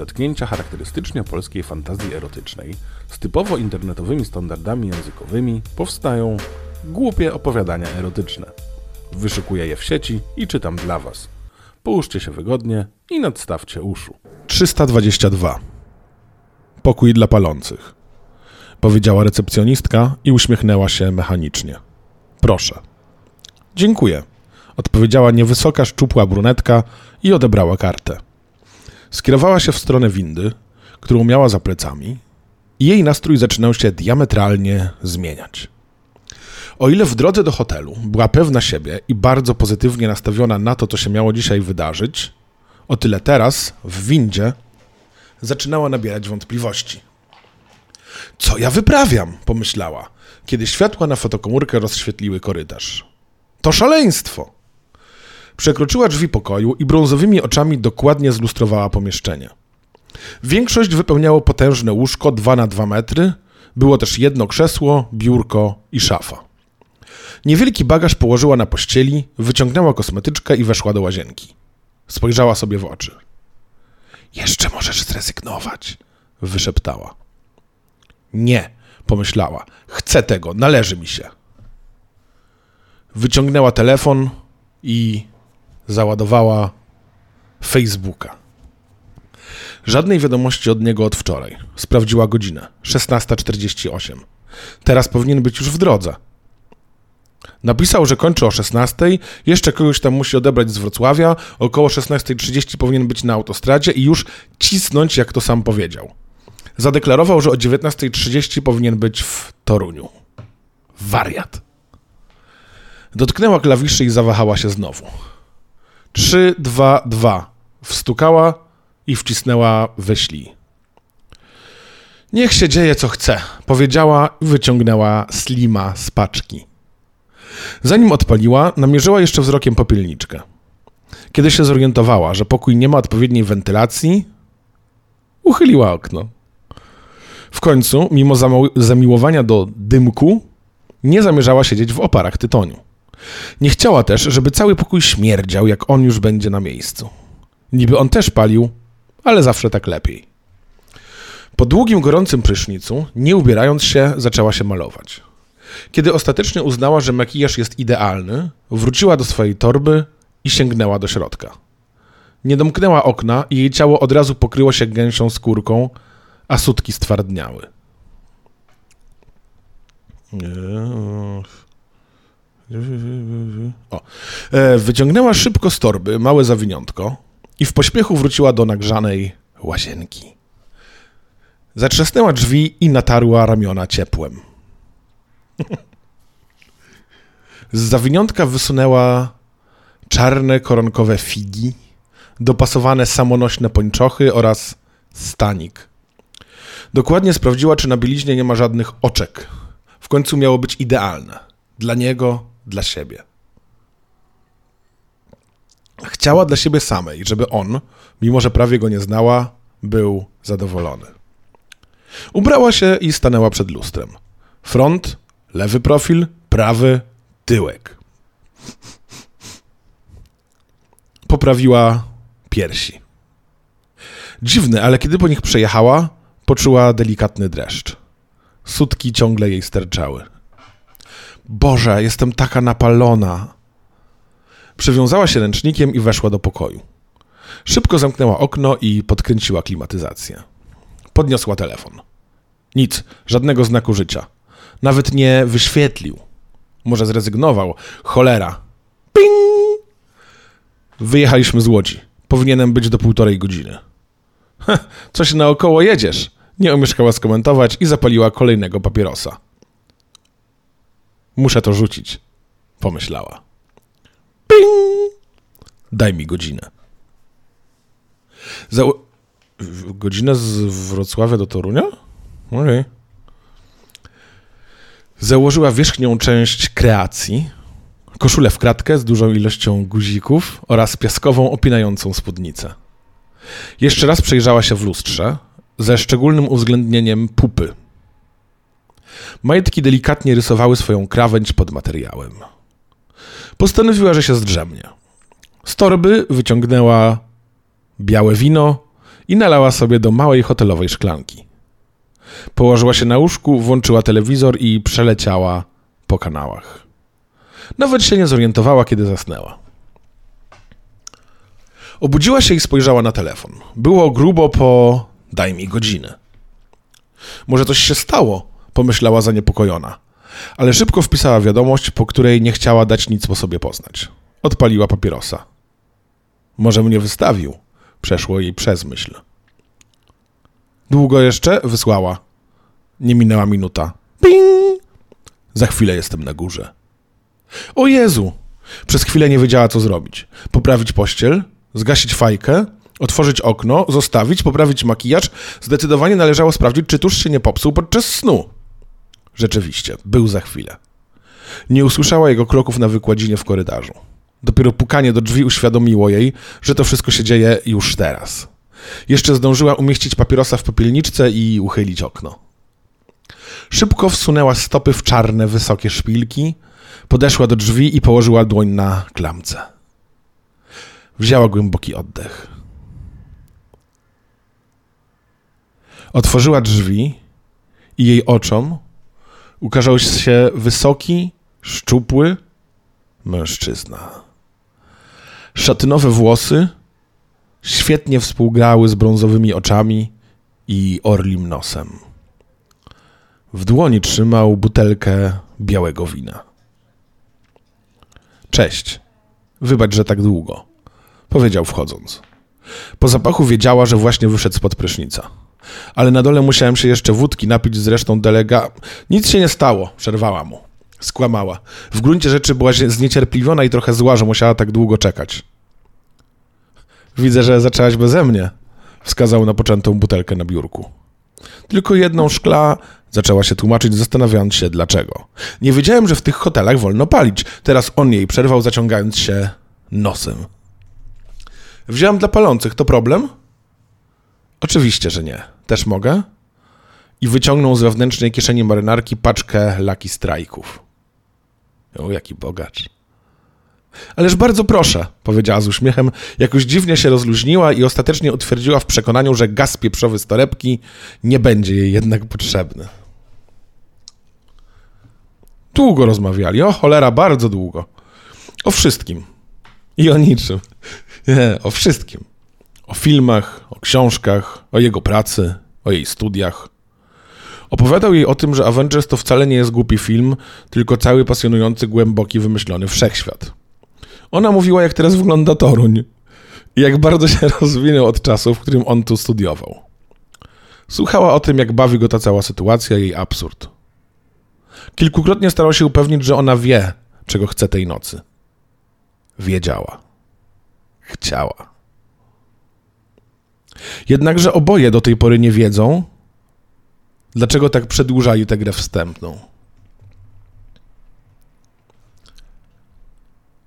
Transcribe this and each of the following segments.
zetknięcia charakterystycznie polskiej fantazji erotycznej z typowo internetowymi standardami językowymi powstają głupie opowiadania erotyczne. Wyszukuję je w sieci i czytam dla Was. Połóżcie się wygodnie i nadstawcie uszu. 322. Pokój dla palących. Powiedziała recepcjonistka i uśmiechnęła się mechanicznie. Proszę. Dziękuję. Odpowiedziała niewysoka, szczupła brunetka i odebrała kartę. Skierowała się w stronę windy, którą miała za plecami, i jej nastrój zaczynał się diametralnie zmieniać. O ile w drodze do hotelu była pewna siebie i bardzo pozytywnie nastawiona na to, co się miało dzisiaj wydarzyć, o tyle teraz, w windzie, zaczynała nabierać wątpliwości. Co ja wyprawiam? pomyślała, kiedy światła na fotokomórkę rozświetliły korytarz. To szaleństwo! Przekroczyła drzwi pokoju i brązowymi oczami dokładnie zlustrowała pomieszczenie. Większość wypełniało potężne łóżko 2 na 2 metry, było też jedno krzesło, biurko i szafa. Niewielki bagaż położyła na pościeli, wyciągnęła kosmetyczkę i weszła do łazienki. Spojrzała sobie w oczy. Jeszcze możesz zrezygnować, wyszeptała. Nie, pomyślała. Chcę tego, należy mi się. Wyciągnęła telefon i załadowała Facebooka. Żadnej wiadomości od niego od wczoraj. Sprawdziła godzinę. 16.48. Teraz powinien być już w drodze. Napisał, że kończy o 16, jeszcze kogoś tam musi odebrać z Wrocławia, około 16.30 powinien być na autostradzie i już cisnąć, jak to sam powiedział. Zadeklarował, że o 19.30 powinien być w Toruniu. Wariat. Dotknęła klawiszy i zawahała się znowu. 3, 2, 2. Wstukała i wcisnęła wyślij. Niech się dzieje co chce, powiedziała i wyciągnęła slima z paczki. Zanim odpaliła, namierzyła jeszcze wzrokiem popielniczkę. Kiedy się zorientowała, że pokój nie ma odpowiedniej wentylacji, uchyliła okno. W końcu, mimo zamiłowania do dymku, nie zamierzała siedzieć w oparach tytoniu. Nie chciała też, żeby cały pokój śmierdział, jak on już będzie na miejscu. Niby on też palił, ale zawsze tak lepiej. Po długim, gorącym prysznicu, nie ubierając się, zaczęła się malować. Kiedy ostatecznie uznała, że makijaż jest idealny, wróciła do swojej torby i sięgnęła do środka. Nie domknęła okna i jej ciało od razu pokryło się gęsią skórką, a sutki stwardniały. O. E, wyciągnęła szybko z torby małe zawiniątko i w pośpiechu wróciła do nagrzanej łazienki. Zatrzasnęła drzwi i natarła ramiona ciepłem. Z zawiniątka wysunęła czarne koronkowe figi, dopasowane samonośne pończochy oraz stanik. Dokładnie sprawdziła, czy na bieliźnie nie ma żadnych oczek. W końcu miało być idealne. Dla niego, dla siebie. Chciała dla siebie samej, żeby on, mimo że prawie go nie znała, był zadowolony. Ubrała się i stanęła przed lustrem. Front, lewy profil, prawy, tyłek. Poprawiła piersi. Dziwne, ale kiedy po nich przejechała, poczuła delikatny dreszcz. Sutki ciągle jej sterczały. Boże, jestem taka napalona. Przywiązała się ręcznikiem i weszła do pokoju. Szybko zamknęła okno i podkręciła klimatyzację. Podniosła telefon. Nic, żadnego znaku życia. Nawet nie wyświetlił. Może zrezygnował. Cholera. Ping! Wyjechaliśmy z Łodzi. Powinienem być do półtorej godziny. coś naokoło jedziesz? Nie omieszkała skomentować i zapaliła kolejnego papierosa. Muszę to rzucić, pomyślała. Ping! Daj mi godzinę. Za... Godzinę z Wrocławia do Torunia? Okej. Okay. Założyła wierzchnią część kreacji, koszulę w kratkę z dużą ilością guzików oraz piaskową, opinającą spódnicę. Jeszcze raz przejrzała się w lustrze, ze szczególnym uwzględnieniem pupy. Majtki delikatnie rysowały swoją krawędź pod materiałem. Postanowiła, że się zdrzemnie. Z torby wyciągnęła białe wino i nalała sobie do małej hotelowej szklanki. Położyła się na łóżku, włączyła telewizor i przeleciała po kanałach. Nawet się nie zorientowała, kiedy zasnęła. Obudziła się i spojrzała na telefon. Było grubo po daj mi godzinę. Może coś się stało, pomyślała zaniepokojona, ale szybko wpisała wiadomość, po której nie chciała dać nic po sobie poznać. Odpaliła papierosa. Może mnie wystawił, przeszło jej przez myśl. Długo jeszcze? Wysłała. Nie minęła minuta. Ping! Za chwilę jestem na górze. O Jezu! Przez chwilę nie wiedziała, co zrobić. Poprawić pościel? Zgasić fajkę? Otworzyć okno? Zostawić? Poprawić makijaż? Zdecydowanie należało sprawdzić, czy tuż się nie popsuł podczas snu. Rzeczywiście, był za chwilę. Nie usłyszała jego kroków na wykładzinie w korytarzu. Dopiero pukanie do drzwi uświadomiło jej, że to wszystko się dzieje już teraz. Jeszcze zdążyła umieścić papierosa w popielniczce i uchylić okno. Szybko wsunęła stopy w czarne, wysokie szpilki, podeszła do drzwi i położyła dłoń na klamce. Wzięła głęboki oddech. Otworzyła drzwi i jej oczom ukazał się wysoki, szczupły mężczyzna. Szatynowe włosy świetnie współgrały z brązowymi oczami i orlim nosem. W dłoni trzymał butelkę białego wina. Cześć. Wybacz, że tak długo. Powiedział wchodząc. Po zapachu wiedziała, że właśnie wyszedł spod prysznica. Ale na dole musiałem się jeszcze wódki napić z resztą delega. Nic się nie stało, przerwała mu. Skłamała. W gruncie rzeczy była zniecierpliwiona i trochę zła, że musiała tak długo czekać. Widzę, że zaczęłaś beze mnie, wskazał na poczętą butelkę na biurku. Tylko jedną szkla, zaczęła się tłumaczyć, zastanawiając się dlaczego. Nie wiedziałem, że w tych hotelach wolno palić. Teraz on jej przerwał, zaciągając się nosem. Wziąłem dla palących, to problem? Oczywiście, że nie. Też mogę? I wyciągnął z wewnętrznej kieszeni marynarki paczkę Lucky Strike'ów. O, jaki bogacz. Ależ bardzo proszę, powiedziała z uśmiechem, jakoś dziwnie się rozluźniła i ostatecznie utwierdziła w przekonaniu, że gaz pieprzowy z torebki nie będzie jej jednak potrzebny. Długo rozmawiali, o cholera, bardzo długo. O wszystkim. I o niczym. Nie, o wszystkim. O filmach, o książkach, o jego pracy, o jej studiach. Opowiadał jej o tym, że Avengers to wcale nie jest głupi film, tylko cały pasjonujący, głęboki, wymyślony wszechświat. Ona mówiła, jak teraz wygląda Toruń i jak bardzo się rozwinął od czasu, w którym on tu studiował. Słuchała o tym, jak bawi go ta cała sytuacja, jej absurd. Kilkukrotnie starał się upewnić, że ona wie, czego chce tej nocy. Wiedziała. Chciała. Jednakże oboje do tej pory nie wiedzą, dlaczego tak przedłużali tę grę wstępną.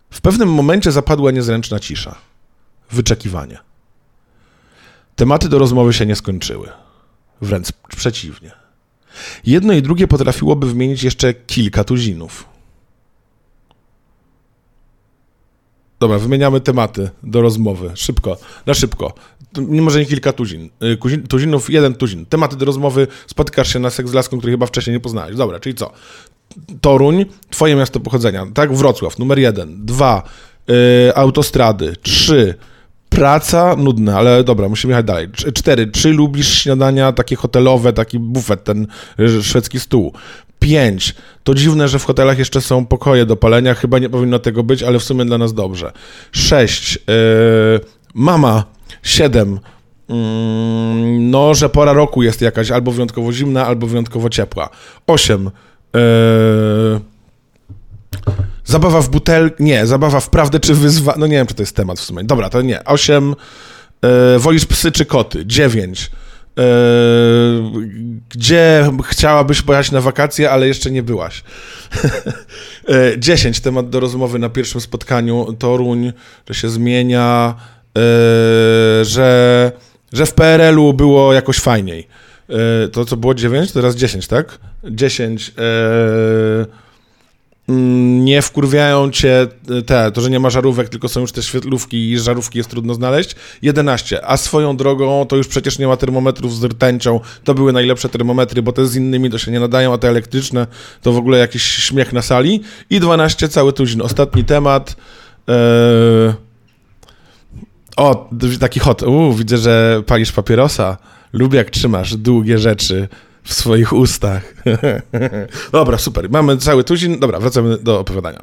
W pewnym momencie zapadła niezręczna cisza. Wyczekiwanie. Tematy do rozmowy się nie skończyły. Wręcz przeciwnie. Jedno i drugie potrafiłoby wymienić jeszcze kilka tuzinów. Dobra, wymieniamy tematy do rozmowy. Szybko, na szybko. Nie może nie kilka tuzin. Y, tuzinów, jeden tuzin. Tematy do rozmowy. Spotykasz się na seks z laską, której chyba wcześniej nie poznałeś. Dobra, czyli co? Toruń, twoje miasto pochodzenia, tak? Wrocław, numer jeden. Dwa, yy, autostrady. Trzy, praca, nudne, ale dobra, musimy jechać dalej. Cztery, czy lubisz śniadania takie hotelowe, taki bufet, ten y, szwedzki stół? 5. To dziwne, że w hotelach jeszcze są pokoje do palenia. Chyba nie powinno tego być, ale w sumie dla nas dobrze. 6. Yy, mama. 7. Yy, mm, no, że pora roku jest jakaś albo wyjątkowo zimna, albo wyjątkowo ciepła. 8. Yy, zabawa w butel... Nie, zabawa w prawdę czy wyzwa... No nie wiem, czy to jest temat w sumie. Dobra, to nie. 8. Yy, wolisz psy czy koty? 9 gdzie chciałabyś pojechać na wakacje, ale jeszcze nie byłaś? Eee, dziesięć. Temat do rozmowy na pierwszym spotkaniu. Toruń, że się zmienia, eee, że, że w PRL-u było jakoś fajniej. E, to co było 9, teraz 10, tak? 10. E, Mm, nie wkurwiają cię te, to, że nie ma żarówek, tylko są już te świetlówki i żarówki jest trudno znaleźć. 11. A swoją drogą to już przecież nie ma termometrów z rtęcią. To były najlepsze termometry, bo te z innymi to się nie nadają, a te elektryczne to w ogóle jakiś śmiech na sali. I 12. Cały tuzin. Ostatni temat. Eee... O, taki hot. Widzę, że palisz papierosa. Lubię jak trzymasz długie rzeczy w swoich ustach. Dobra, super. Mamy cały tuzin. Dobra, wracamy do opowiadania.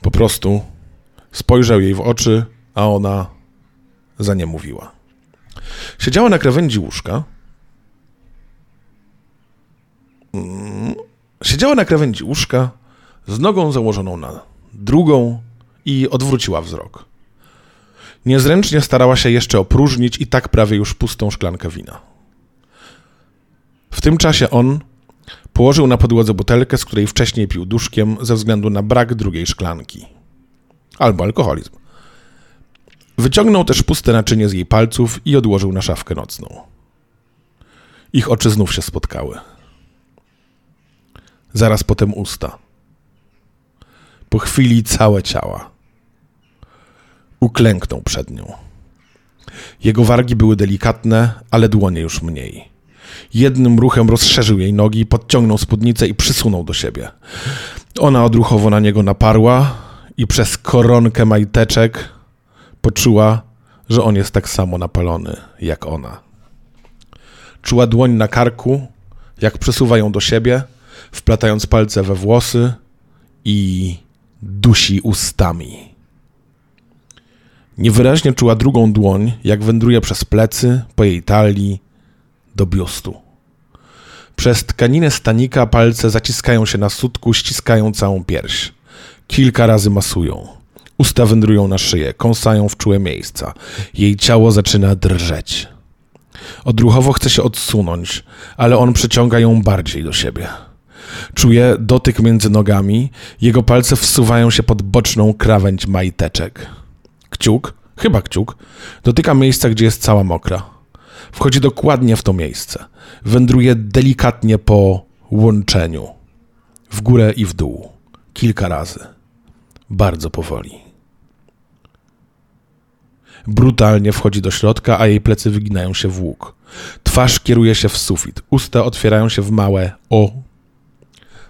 Po prostu spojrzał jej w oczy, a ona za nie mówiła. Siedziała na krawędzi łóżka. Mm. Siedziała na krawędzi łóżka z nogą założoną na drugą i odwróciła wzrok. Niezręcznie starała się jeszcze opróżnić i tak prawie już pustą szklankę wina. Tym czasie on położył na podłodze butelkę, z której wcześniej pił duszkiem ze względu na brak drugiej szklanki. Albo alkoholizm. Wyciągnął też puste naczynie z jej palców i odłożył na szafkę nocną. Ich oczy znów się spotkały. Zaraz potem usta. Po chwili całe ciała. Uklęknął przed nią. Jego wargi były delikatne, ale dłonie już mniej. Jednym ruchem rozszerzył jej nogi, podciągnął spódnicę i przysunął do siebie. Ona odruchowo na niego naparła i przez koronkę majteczek poczuła, że on jest tak samo napalony jak ona. Czuła dłoń na karku, jak przesuwa ją do siebie, wplatając palce we włosy i dusi ustami. Niewyraźnie czuła drugą dłoń, jak wędruje przez plecy, po jej talii, do biustu. Przez tkaninę stanika palce zaciskają się na sutku, ściskają całą pierś. Kilka razy masują. Usta wędrują na szyję, kąsają w czułe miejsca. Jej ciało zaczyna drżeć. Odruchowo chce się odsunąć, ale on przyciąga ją bardziej do siebie. Czuje dotyk między nogami, jego palce wsuwają się pod boczną krawędź majteczek. Kciuk, chyba kciuk, dotyka miejsca, gdzie jest cała mokra. Wchodzi dokładnie w to miejsce. Wędruje delikatnie po łączeniu. W górę i w dół. Kilka razy. Bardzo powoli. Brutalnie wchodzi do środka, a jej plecy wyginają się w łuk. Twarz kieruje się w sufit. Usta otwierają się w małe o.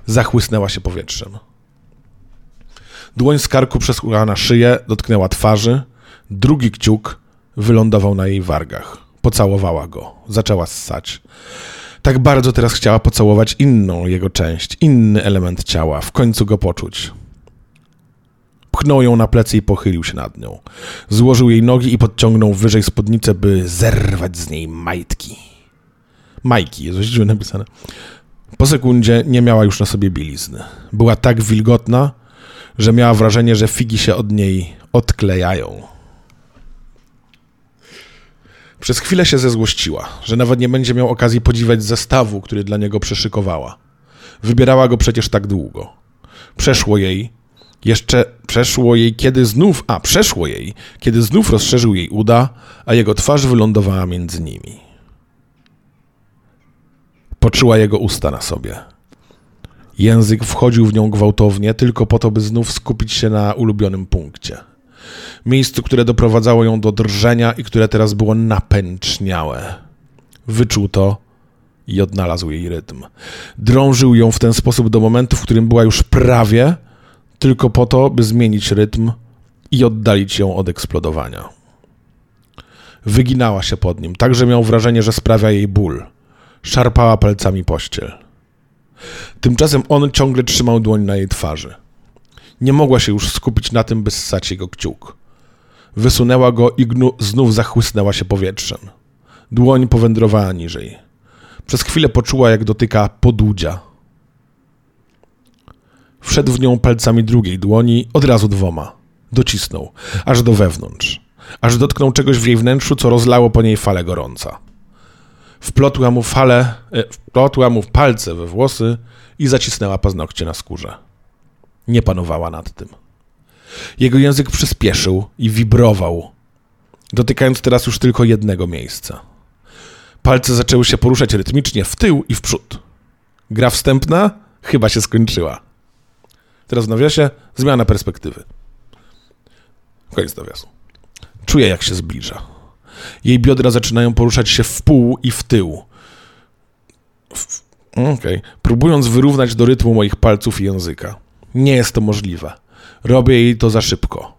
Zachłysnęła się powietrzem. Dłoń z karku przesuwała na szyję, dotknęła twarzy. Drugi kciuk wylądował na jej wargach. Pocałowała go. Zaczęła ssać. Tak bardzo teraz chciała pocałować inną jego część, inny element ciała, w końcu go poczuć. Pchnął ją na plecy i pochylił się nad nią. Złożył jej nogi i podciągnął wyżej spódnicę, by zerwać z niej majtki. Majki, jest źle napisane. Po sekundzie nie miała już na sobie bielizny. Była tak wilgotna, że miała wrażenie, że figi się od niej odklejają. Przez chwilę się zezłościła, że nawet nie będzie miał okazji podziwiać zestawu, który dla niego przeszykowała. Wybierała go przecież tak długo. Przeszło jej, jeszcze przeszło jej, kiedy znów, a przeszło jej, kiedy znów rozszerzył jej uda, a jego twarz wylądowała między nimi. Poczuła jego usta na sobie. Język wchodził w nią gwałtownie, tylko po to, by znów skupić się na ulubionym punkcie miejscu, które doprowadzało ją do drżenia i które teraz było napęczniałe. Wyczuł to i odnalazł jej rytm. Drążył ją w ten sposób do momentu, w którym była już prawie, tylko po to, by zmienić rytm i oddalić ją od eksplodowania. Wyginała się pod nim, tak że miał wrażenie, że sprawia jej ból. Szarpała palcami pościel. Tymczasem on ciągle trzymał dłoń na jej twarzy. Nie mogła się już skupić na tym, by ssać jego kciuk. Wysunęła go i znów zachłysnęła się powietrzem. Dłoń powędrowała niżej. Przez chwilę poczuła, jak dotyka podłudzia. Wszedł w nią palcami drugiej dłoni, od razu dwoma. Docisnął, aż do wewnątrz. Aż dotknął czegoś w jej wnętrzu, co rozlało po niej fale gorąca. Wplotła mu fale, e, wplotła mu palce we włosy i zacisnęła paznokcie na skórze. Nie panowała nad tym. Jego język przyspieszył i wibrował, dotykając teraz już tylko jednego miejsca. Palce zaczęły się poruszać rytmicznie w tył i w przód. Gra wstępna chyba się skończyła. Teraz w nawiasie zmiana perspektywy. Koniec nawiasu. Czuję, jak się zbliża. Jej biodra zaczynają poruszać się w pół i w tył. Okej. Okay. Próbując wyrównać do rytmu moich palców i języka. Nie jest to możliwe. Robię jej to za szybko.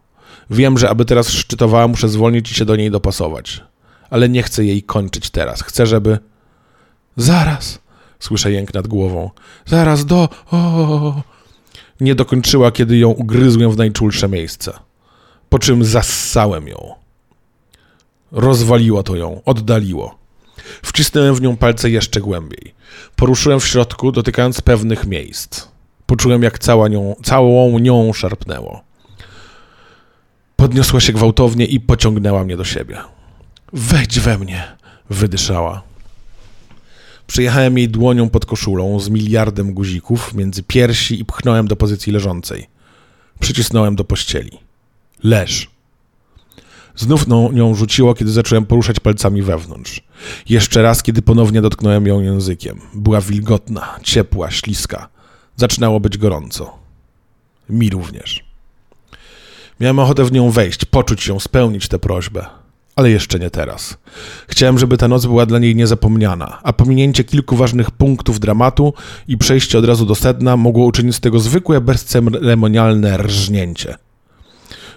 Wiem, że aby teraz szczytowała, muszę zwolnić i się do niej dopasować. Ale nie chcę jej kończyć teraz. Chcę, żeby. Zaraz! Słyszę jęk nad głową. Zaraz do. O! Nie dokończyła, kiedy ją ugryzłem w najczulsze miejsce. Po czym zassałem ją. Rozwaliło to ją, oddaliło. Wcisnąłem w nią palce jeszcze głębiej. Poruszyłem w środku, dotykając pewnych miejsc. Poczułem, jak cała nią, całą nią szarpnęło. Podniosła się gwałtownie i pociągnęła mnie do siebie. Wejdź we mnie, wydyszała. Przejechałem jej dłonią pod koszulą z miliardem guzików między piersi i pchnąłem do pozycji leżącej. Przycisnąłem do pościeli. Leż. Znów no, nią rzuciło, kiedy zacząłem poruszać palcami wewnątrz. Jeszcze raz, kiedy ponownie dotknąłem ją językiem. Była wilgotna, ciepła, śliska. Zaczynało być gorąco. Mi również. Miałem ochotę w nią wejść, poczuć ją, spełnić tę prośbę. Ale jeszcze nie teraz. Chciałem, żeby ta noc była dla niej niezapomniana, a pominięcie kilku ważnych punktów dramatu i przejście od razu do sedna mogło uczynić z tego zwykłe, bezceremonialne rżnięcie.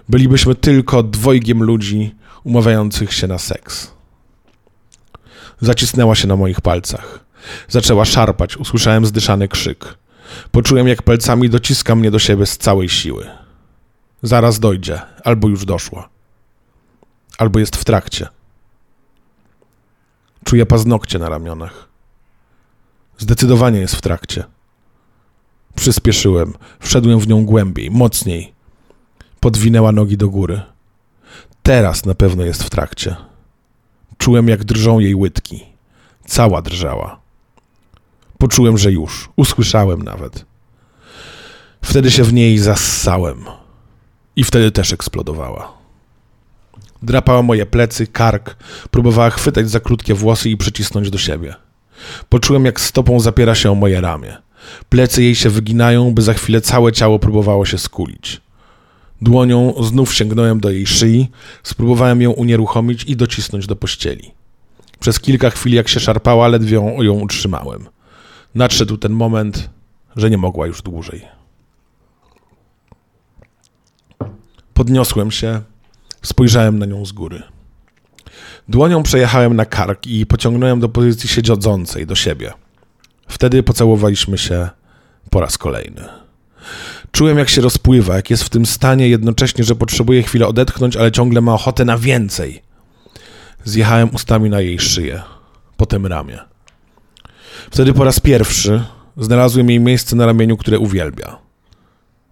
Bylibyśmy tylko dwojgiem ludzi umawiających się na seks. Zacisnęła się na moich palcach. Zaczęła szarpać, usłyszałem zdyszany krzyk. Poczułem, jak palcami dociska mnie do siebie z całej siły. Zaraz dojdzie, albo już doszła. Albo jest w trakcie. Czuję paznokcie na ramionach. Zdecydowanie jest w trakcie. Przyspieszyłem, wszedłem w nią głębiej, mocniej. Podwinęła nogi do góry. Teraz na pewno jest w trakcie. Czułem, jak drżą jej łydki. Cała drżała. Poczułem, że już. Usłyszałem nawet. Wtedy się w niej zassałem. I wtedy też eksplodowała. Drapała moje plecy, kark, próbowała chwytać za krótkie włosy i przycisnąć do siebie. Poczułem, jak stopą zapiera się o moje ramię. Plecy jej się wyginają, by za chwilę całe ciało próbowało się skulić. Dłonią znów sięgnąłem do jej szyi, spróbowałem ją unieruchomić i docisnąć do pościeli. Przez kilka chwil, jak się szarpała, ledwie ją utrzymałem. Nadszedł ten moment, że nie mogła już dłużej. Podniosłem się, spojrzałem na nią z góry. Dłonią przejechałem na kark i pociągnąłem do pozycji siedzącej do siebie. Wtedy pocałowaliśmy się po raz kolejny. Czułem, jak się rozpływa, jak jest w tym stanie jednocześnie, że potrzebuje chwilę odetchnąć, ale ciągle ma ochotę na więcej. Zjechałem ustami na jej szyję, potem ramię. Wtedy po raz pierwszy znalazłem jej miejsce na ramieniu, które uwielbia.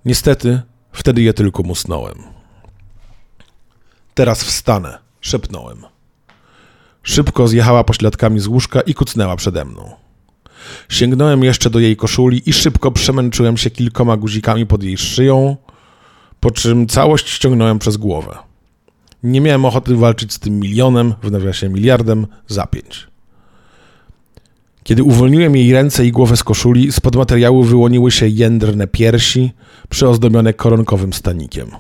Niestety, wtedy je tylko musnąłem. Teraz wstanę, szepnąłem. Szybko zjechała pośladkami z łóżka i kucnęła przede mną. Sięgnąłem jeszcze do jej koszuli i szybko przemęczyłem się kilkoma guzikami pod jej szyją, po czym całość ściągnąłem przez głowę. Nie miałem ochoty walczyć z tym milionem, w nawiasie miliardem, za pięć. Kiedy uwolniłem jej ręce i głowę z koszuli, spod materiału wyłoniły się jędrne piersi, przyozdobione koronkowym stanikiem.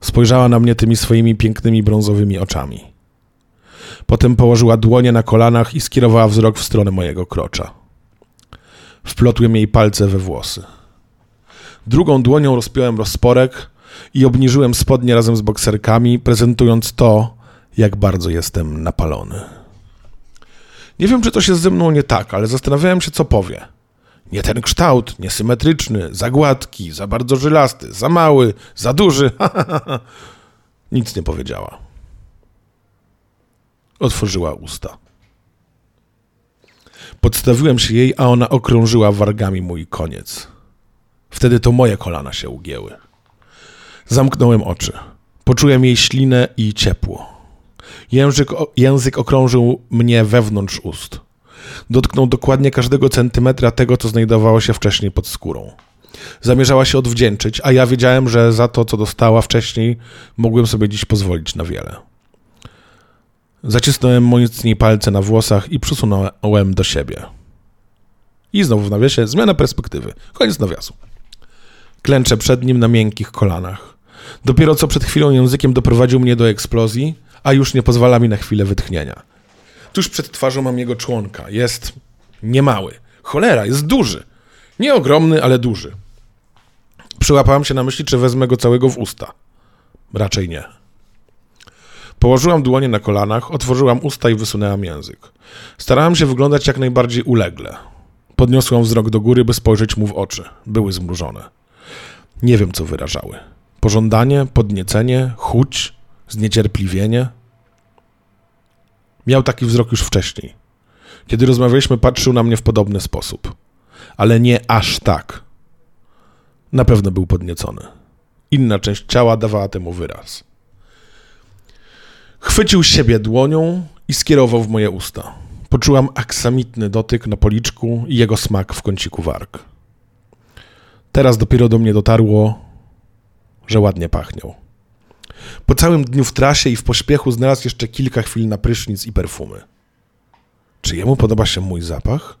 Spojrzała na mnie tymi swoimi pięknymi brązowymi oczami. Potem położyła dłonie na kolanach i skierowała wzrok w stronę mojego krocza. Wplotłem jej palce we włosy. Drugą dłonią rozpiąłem rozporek i obniżyłem spodnie razem z bokserkami, prezentując to, jak bardzo jestem napalony. Nie wiem, czy to się ze mną nie tak, ale zastanawiałem się, co powie. Nie ten kształt, niesymetryczny, za gładki, za bardzo żylasty, za mały, za duży. Nic nie powiedziała. Otworzyła usta. Podstawiłem się jej, a ona okrążyła wargami mój koniec. Wtedy to moje kolana się ugięły. Zamknąłem oczy. Poczułem jej ślinę i ciepło. Język, język okrążył mnie wewnątrz ust. Dotknął dokładnie każdego centymetra tego, co znajdowało się wcześniej pod skórą. Zamierzała się odwdzięczyć, a ja wiedziałem, że za to, co dostała wcześniej, mogłem sobie dziś pozwolić na wiele. Zacisnąłem mocniej palce na włosach i przysunąłem do siebie. I znowu w nawiasie zmiana perspektywy. Koniec nawiasu. Klęczę przed nim na miękkich kolanach. Dopiero co przed chwilą językiem doprowadził mnie do eksplozji, a już nie pozwala mi na chwilę wytchnienia. Tuż przed twarzą mam jego członka. Jest niemały. Cholera, jest duży. Nie ogromny, ale duży. Przyłapałem się na myśli, czy wezmę go całego w usta. Raczej nie. Położyłam dłonie na kolanach, otworzyłam usta i wysunęłam język. Starałam się wyglądać jak najbardziej ulegle. Podniosłam wzrok do góry, by spojrzeć mu w oczy. Były zmrużone. Nie wiem, co wyrażały. Pożądanie, podniecenie, chuć, zniecierpliwienie. Miał taki wzrok już wcześniej. Kiedy rozmawialiśmy, patrzył na mnie w podobny sposób. Ale nie aż tak. Na pewno był podniecony. Inna część ciała dawała temu wyraz. Chwycił siebie dłonią i skierował w moje usta. Poczułam aksamitny dotyk na policzku i jego smak w kąciku warg. Teraz dopiero do mnie dotarło, że ładnie pachniał. Po całym dniu w trasie i w pośpiechu znalazł jeszcze kilka chwil na prysznic i perfumy. Czy jemu podoba się mój zapach?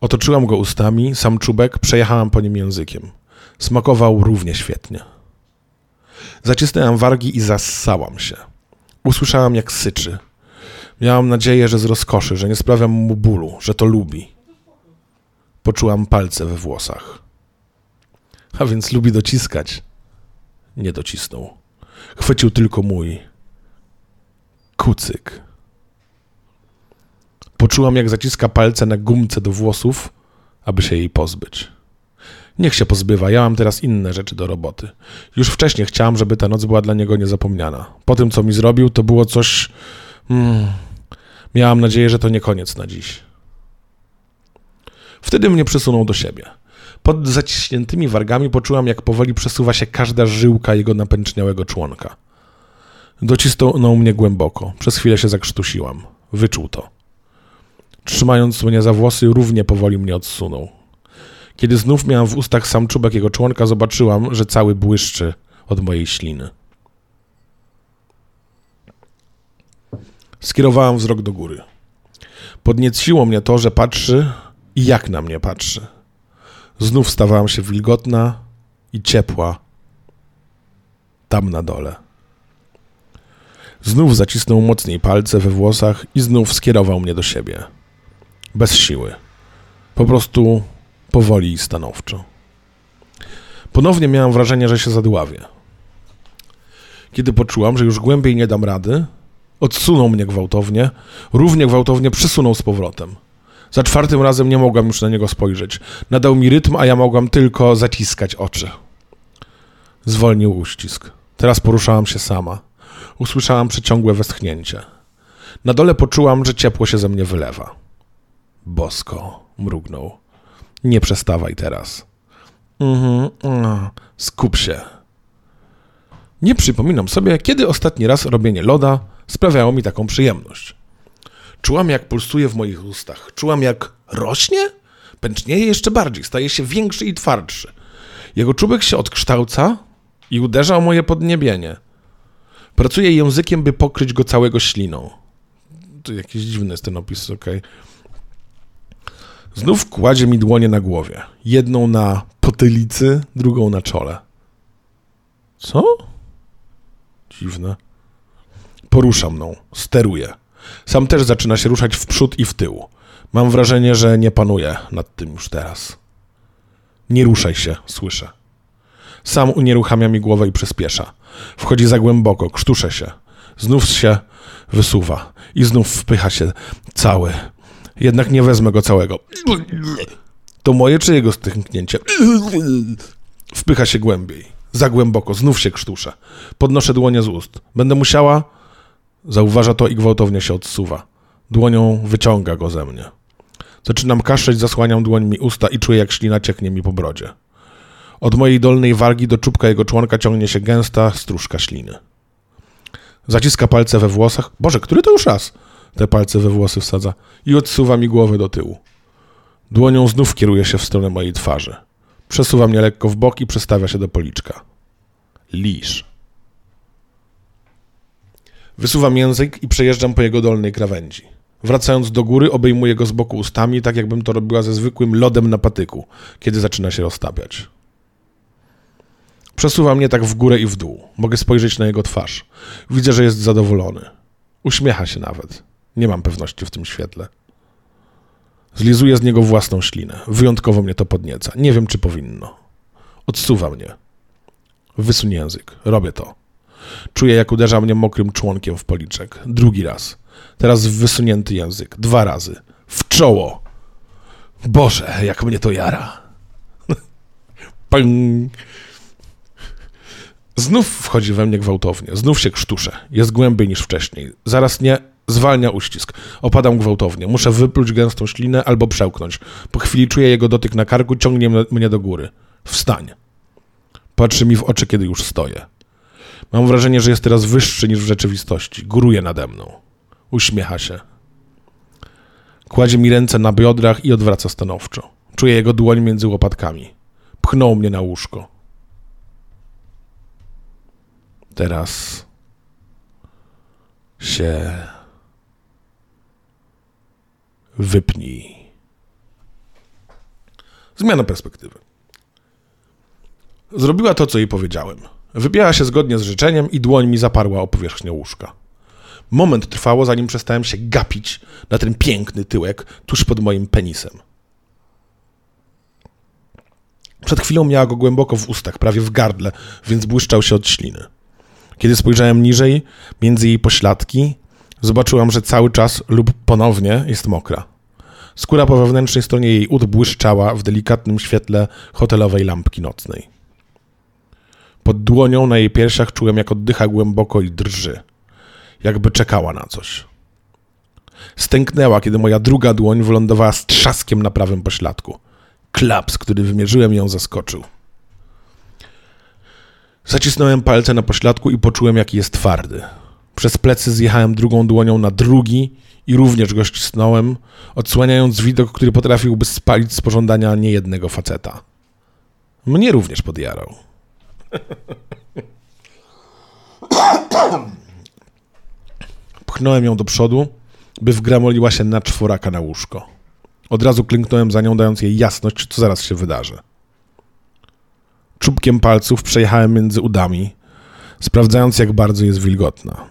Otoczyłam go ustami, sam czubek, przejechałam po nim językiem. Smakował równie świetnie. Zacisnęłam wargi i zassałam się. Usłyszałam, jak syczy. Miałam nadzieję, że z rozkoszy, że nie sprawiam mu bólu, że to lubi. Poczułam palce we włosach. A więc lubi dociskać. Nie docisnął. Chwycił tylko mój kucyk. Poczułam, jak zaciska palce na gumce do włosów, aby się jej pozbyć. Niech się pozbywa, ja mam teraz inne rzeczy do roboty. Już wcześniej chciałam, żeby ta noc była dla niego niezapomniana. Po tym, co mi zrobił, to było coś. Mm, miałam nadzieję, że to nie koniec na dziś. Wtedy mnie przysunął do siebie. Pod zaciśniętymi wargami poczułam, jak powoli przesuwa się każda żyłka jego napęczniałego członka. Docisnął mnie głęboko. Przez chwilę się zakrztusiłam. Wyczuł to. Trzymając mnie za włosy, równie powoli mnie odsunął. Kiedy znów miałam w ustach sam czubek jego członka, zobaczyłam, że cały błyszczy od mojej śliny. Skierowałam wzrok do góry. Podnieciło mnie to, że patrzy i jak na mnie patrzy. Znów stawałam się wilgotna i ciepła tam na dole. Znów zacisnął mocniej palce we włosach i znów skierował mnie do siebie. Bez siły. Po prostu powoli i stanowczo. Ponownie miałam wrażenie, że się zadławię. Kiedy poczułam, że już głębiej nie dam rady, odsunął mnie gwałtownie, równie gwałtownie przysunął z powrotem. Za czwartym razem nie mogłam już na niego spojrzeć. Nadał mi rytm, a ja mogłam tylko zaciskać oczy. Zwolnił uścisk. Teraz poruszałam się sama. Usłyszałam przeciągłe westchnięcie. Na dole poczułam, że ciepło się ze mnie wylewa. Bosko, mrugnął. Nie przestawaj teraz. Mhm, mm, skup się. Nie przypominam sobie, kiedy ostatni raz robienie loda sprawiało mi taką przyjemność. Czułam, jak pulsuje w moich ustach. Czułam, jak rośnie, pęcznieje jeszcze bardziej, staje się większy i twardszy. Jego czubek się odkształca i uderza o moje podniebienie. Pracuję językiem, by pokryć go całego śliną. To jakiś dziwny jest ten opis, okej. Okay. Znów kładzie mi dłonie na głowie. Jedną na potylicy, drugą na czole. Co? Dziwne. Porusza mną, steruje. Sam też zaczyna się ruszać w przód i w tył. Mam wrażenie, że nie panuje nad tym już teraz. Nie ruszaj się, słyszę. Sam unieruchamia mi głowę i przyspiesza. Wchodzi za głęboko, krztusze się. Znów się wysuwa i znów wpycha się cały. Jednak nie wezmę go całego. To moje czy jego stęknięcie? Wpycha się głębiej. Za głęboko, znów się krztuszę. Podnoszę dłonie z ust. Będę musiała Zauważa to i gwałtownie się odsuwa. Dłonią wyciąga go ze mnie. Zaczynam kaszleć, zasłaniam dłońmi usta i czuję, jak ślina cieknie mi po brodzie. Od mojej dolnej wargi do czubka jego członka ciągnie się gęsta stróżka śliny. Zaciska palce we włosach. Boże, który to już raz? Te palce we włosy wsadza i odsuwa mi głowę do tyłu. Dłonią znów kieruje się w stronę mojej twarzy. Przesuwa mnie lekko w bok i przestawia się do policzka. Lisz. Wysuwam język i przejeżdżam po jego dolnej krawędzi. Wracając do góry, obejmuję go z boku ustami, tak jakbym to robiła ze zwykłym lodem na patyku, kiedy zaczyna się roztapiać. Przesuwa mnie tak w górę i w dół. Mogę spojrzeć na jego twarz. Widzę, że jest zadowolony. Uśmiecha się nawet. Nie mam pewności w tym świetle. Zlizuję z niego własną ślinę. Wyjątkowo mnie to podnieca. Nie wiem, czy powinno. Odsuwa mnie. Wysuń język. Robię to. Czuję, jak uderza mnie mokrym członkiem w policzek. Drugi raz. Teraz wysunięty język. Dwa razy. W czoło. Boże, jak mnie to jara. Ping. Znów wchodzi we mnie gwałtownie. Znów się krztuszę. Jest głębiej niż wcześniej. Zaraz nie zwalnia uścisk. Opadam gwałtownie. Muszę wypluć gęstą ślinę albo przełknąć. Po chwili czuję jego dotyk na karku, ciągnie mnie do góry. Wstań. Patrzy mi w oczy, kiedy już stoję. Mam wrażenie, że jest teraz wyższy niż w rzeczywistości. Góruje nade mną. Uśmiecha się. Kładzie mi ręce na biodrach i odwraca stanowczo. Czuję jego dłoń między łopatkami. Pchnął mnie na łóżko. Teraz się wypnij. Zmiana perspektywy. Zrobiła to, co jej powiedziałem. Wypięła się zgodnie z życzeniem i dłoń mi zaparła o powierzchnię łóżka. Moment trwało, zanim przestałem się gapić na ten piękny tyłek tuż pod moim penisem. Przed chwilą miała go głęboko w ustach, prawie w gardle, więc błyszczał się od śliny. Kiedy spojrzałem niżej, między jej pośladki, zobaczyłam, że cały czas lub ponownie jest mokra. Skóra po wewnętrznej stronie jej ud błyszczała w delikatnym świetle hotelowej lampki nocnej. Pod dłonią na jej piersiach czułem, jak oddycha głęboko i drży, jakby czekała na coś. Stęknęła, kiedy moja druga dłoń wylądowała z trzaskiem na prawym pośladku. Klaps, który wymierzyłem, ją zaskoczył. Zacisnąłem palce na pośladku i poczułem, jaki jest twardy. Przez plecy zjechałem drugą dłonią na drugi i również go ścisnąłem, odsłaniając widok, który potrafiłby spalić z pożądania niejednego faceta. Mnie również podjarał. Pchnąłem ją do przodu, by wgramoliła się na czworaka na łóżko. Od razu klęknąłem za nią, dając jej jasność, co zaraz się wydarzy. Czubkiem palców przejechałem między udami, sprawdzając, jak bardzo jest wilgotna.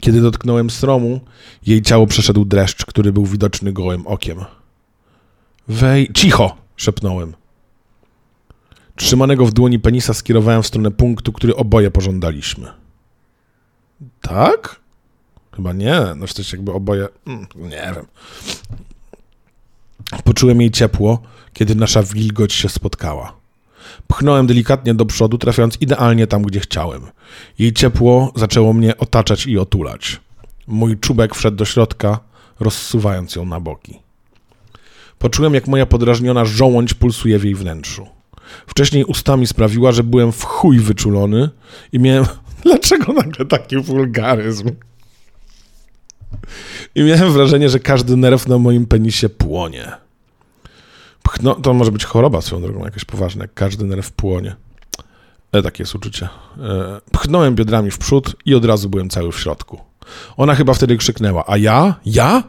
Kiedy dotknąłem stromu, jej ciało przeszedł dreszcz, który był widoczny gołym okiem. Wej... Cicho! szepnąłem. Trzymanego w dłoni penisa skierowałem w stronę punktu, który oboje pożądaliśmy. Tak? Chyba nie. No coś jakby oboje... Mm, nie wiem. Poczułem jej ciepło, kiedy nasza wilgoć się spotkała. Pchnąłem delikatnie do przodu, trafiając idealnie tam, gdzie chciałem. Jej ciepło zaczęło mnie otaczać i otulać. Mój czubek wszedł do środka, rozsuwając ją na boki. Poczułem, jak moja podrażniona żołądź pulsuje w jej wnętrzu. Wcześniej ustami sprawiła, że byłem w chuj wyczulony i miałem... Dlaczego nagle taki wulgaryzm? I miałem wrażenie, że każdy nerw na moim penisie płonie. Pchno, to może być choroba swoją drogą, jakaś poważna, jak każdy nerw płonie. E, takie jest uczucie. E, pchnąłem biodrami w przód i od razu byłem cały w środku. Ona chyba wtedy krzyknęła, a ja? Ja?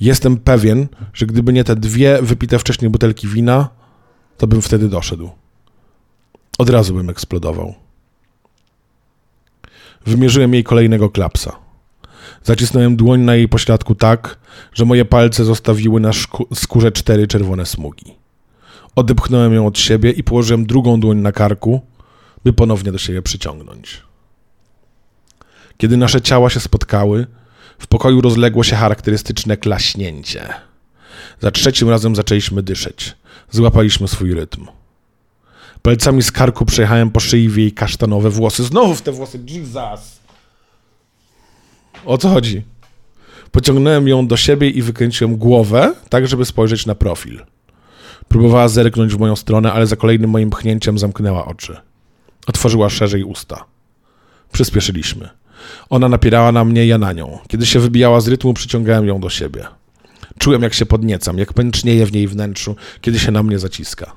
Jestem pewien, że gdyby nie te dwie wypite wcześniej butelki wina, to bym wtedy doszedł. Od razu bym eksplodował. Wymierzyłem jej kolejnego klapsa. Zacisnąłem dłoń na jej pośladku tak, że moje palce zostawiły na skórze cztery czerwone smugi. Odepchnąłem ją od siebie i położyłem drugą dłoń na karku, by ponownie do siebie przyciągnąć. Kiedy nasze ciała się spotkały, w pokoju rozległo się charakterystyczne klaśnięcie. Za trzecim razem zaczęliśmy dyszeć. Złapaliśmy swój rytm. Palcami z karku przejechałem po szyi w jej kasztanowe włosy. Znowu w te włosy, Jesus! O co chodzi? Pociągnąłem ją do siebie i wykręciłem głowę, tak żeby spojrzeć na profil. Próbowała zerknąć w moją stronę, ale za kolejnym moim pchnięciem zamknęła oczy. Otworzyła szerzej usta. Przyspieszyliśmy. Ona napierała na mnie, ja na nią. Kiedy się wybijała z rytmu, przyciągałem ją do siebie. Czułem, jak się podniecam, jak pęcznieje w niej wnętrzu, kiedy się na mnie zaciska.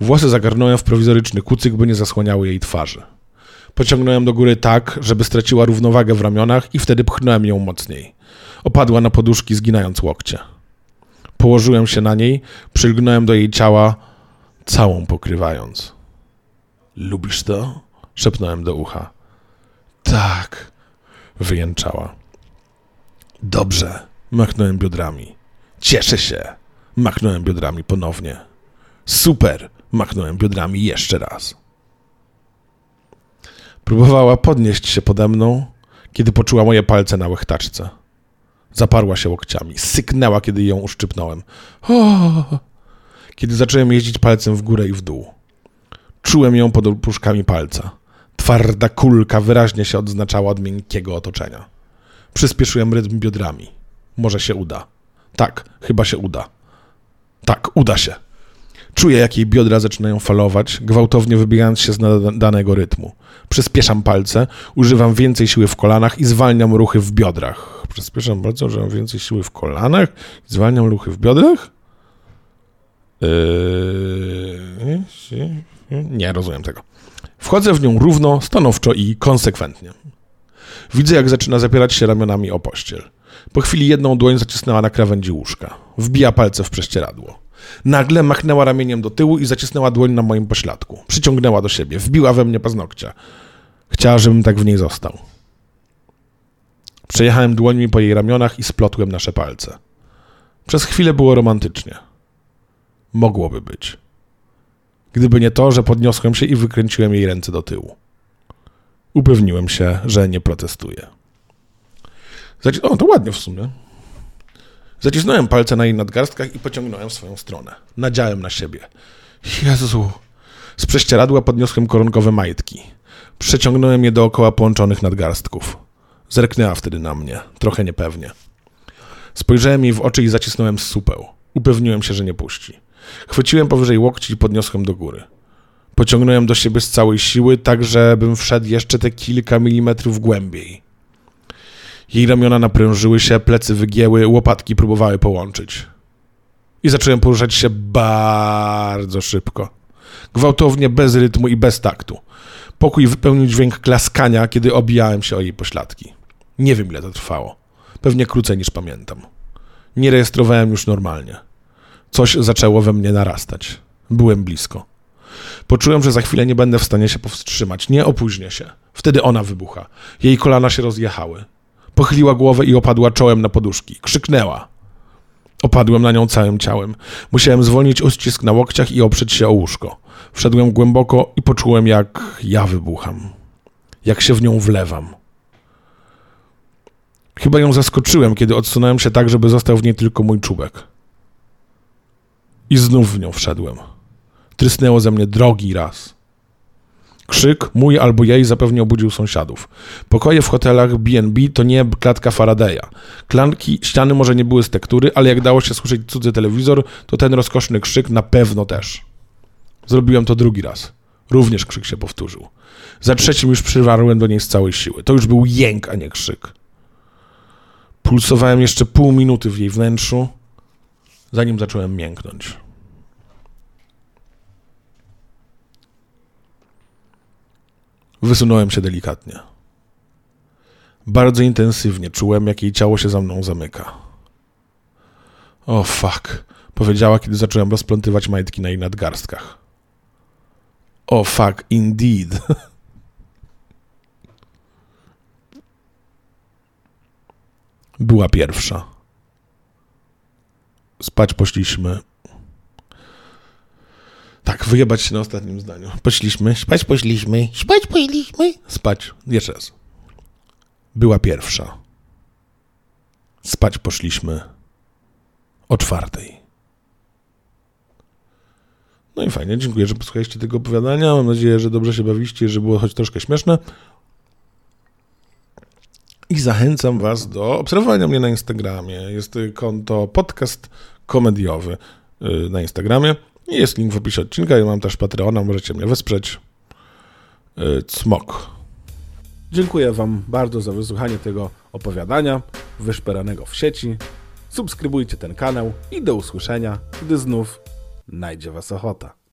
Włosy zagarnąłem w prowizoryczny kucyk, by nie zasłaniały jej twarzy. Pociągnąłem do góry tak, żeby straciła równowagę w ramionach i wtedy pchnąłem ją mocniej. Opadła na poduszki, zginając łokcie. Położyłem się na niej, przylgnąłem do jej ciała, całą pokrywając. Lubisz to? szepnąłem do ucha. Tak, wyjęczała. Dobrze, machnąłem biodrami. Cieszę się, machnąłem biodrami ponownie. Super, machnąłem biodrami jeszcze raz. Próbowała podnieść się pode mną, kiedy poczuła moje palce na łechtaczce. Zaparła się łokciami, syknęła, kiedy ją uszczypnąłem. O! Kiedy zacząłem jeździć palcem w górę i w dół. Czułem ją pod opuszkami palca. Twarda kulka wyraźnie się odznaczała od miękkiego otoczenia. Przyspieszyłem rytm biodrami. Może się uda. Tak, chyba się uda. Tak, uda się. Czuję, jak jej biodra zaczynają falować, gwałtownie wybierając się z danego rytmu. Przyspieszam palce, używam więcej siły w kolanach i zwalniam ruchy w biodrach. Przyspieszam palce, używam więcej siły w kolanach i zwalniam ruchy w biodrach? Yy... Nie rozumiem tego. Wchodzę w nią równo, stanowczo i konsekwentnie. Widzę, jak zaczyna zapierać się ramionami o pościel. Po chwili jedną dłoń zacisnęła na krawędzi łóżka. Wbija palce w prześcieradło. Nagle machnęła ramieniem do tyłu i zacisnęła dłoń na moim pośladku. Przyciągnęła do siebie, wbiła we mnie paznokcia. Chciała, żebym tak w niej został. Przejechałem dłońmi po jej ramionach i splotłem nasze palce. Przez chwilę było romantycznie. Mogłoby być. Gdyby nie to, że podniosłem się i wykręciłem jej ręce do tyłu. Upewniłem się, że nie protestuje. O, to ładnie w sumie. Zacisnąłem palce na jej nadgarstkach i pociągnąłem w swoją stronę. Nadziałem na siebie. Jezu! Z prześcieradła podniosłem koronkowe majtki. Przeciągnąłem je dookoła połączonych nadgarstków. Zerknęła wtedy na mnie, trochę niepewnie. Spojrzałem jej w oczy i zacisnąłem supeł. Upewniłem się, że nie puści. Chwyciłem powyżej łokci i podniosłem do góry. Pociągnąłem do siebie z całej siły, tak żebym wszedł jeszcze te kilka milimetrów głębiej. Jej ramiona naprężyły się, plecy wygięły, łopatki próbowały połączyć. I zacząłem poruszać się bardzo szybko. Gwałtownie, bez rytmu i bez taktu. Pokój wypełnił dźwięk klaskania, kiedy obijałem się o jej pośladki. Nie wiem, ile to trwało. Pewnie krócej niż pamiętam. Nie rejestrowałem już normalnie. Coś zaczęło we mnie narastać. Byłem blisko. Poczułem, że za chwilę nie będę w stanie się powstrzymać. Nie opóźnię się. Wtedy ona wybucha. Jej kolana się rozjechały. Pochyliła głowę i opadła czołem na poduszki. Krzyknęła. Opadłem na nią całym ciałem. Musiałem zwolnić uścisk na łokciach i oprzeć się o łóżko. Wszedłem głęboko i poczułem, jak ja wybucham. Jak się w nią wlewam. Chyba ją zaskoczyłem, kiedy odsunąłem się tak, żeby został w niej tylko mój czubek. I znów w nią wszedłem. Trysnęło ze mnie drogi raz. Krzyk, mój albo jej, zapewne obudził sąsiadów. Pokoje w hotelach B&B to nie klatka Faradaya. Klanki, ściany może nie były z tektury, ale jak dało się słyszeć cudzy telewizor, to ten rozkoszny krzyk na pewno też. Zrobiłem to drugi raz. Również krzyk się powtórzył. Za trzecim już przywarłem do niej z całej siły. To już był jęk, a nie krzyk. Pulsowałem jeszcze pół minuty w jej wnętrzu, zanim zacząłem mięknąć. Wysunąłem się delikatnie. Bardzo intensywnie czułem, jak jej ciało się za mną zamyka. O fuck, powiedziała, kiedy zacząłem rozplątywać majtki na jej nadgarstkach. O fuck, indeed. Była pierwsza. Spać poszliśmy. Tak, wyjebać się na ostatnim zdaniu. Poszliśmy, spać poszliśmy, spać poszliśmy. Spać, jeszcze raz. Była pierwsza. Spać poszliśmy o czwartej. No i fajnie, dziękuję, że posłuchaliście tego opowiadania. Mam nadzieję, że dobrze się bawiliście, że było choć troszkę śmieszne. I zachęcam Was do obserwowania mnie na Instagramie. Jest konto podcast komediowy y, na Instagramie. Jest link w opisie odcinka. Ja mam też Patreona, możecie mnie wesprzeć. Y, cmok. Dziękuję Wam bardzo za wysłuchanie tego opowiadania wyszperanego w sieci. Subskrybujcie ten kanał i do usłyszenia, gdy znów najdzie Was ochota.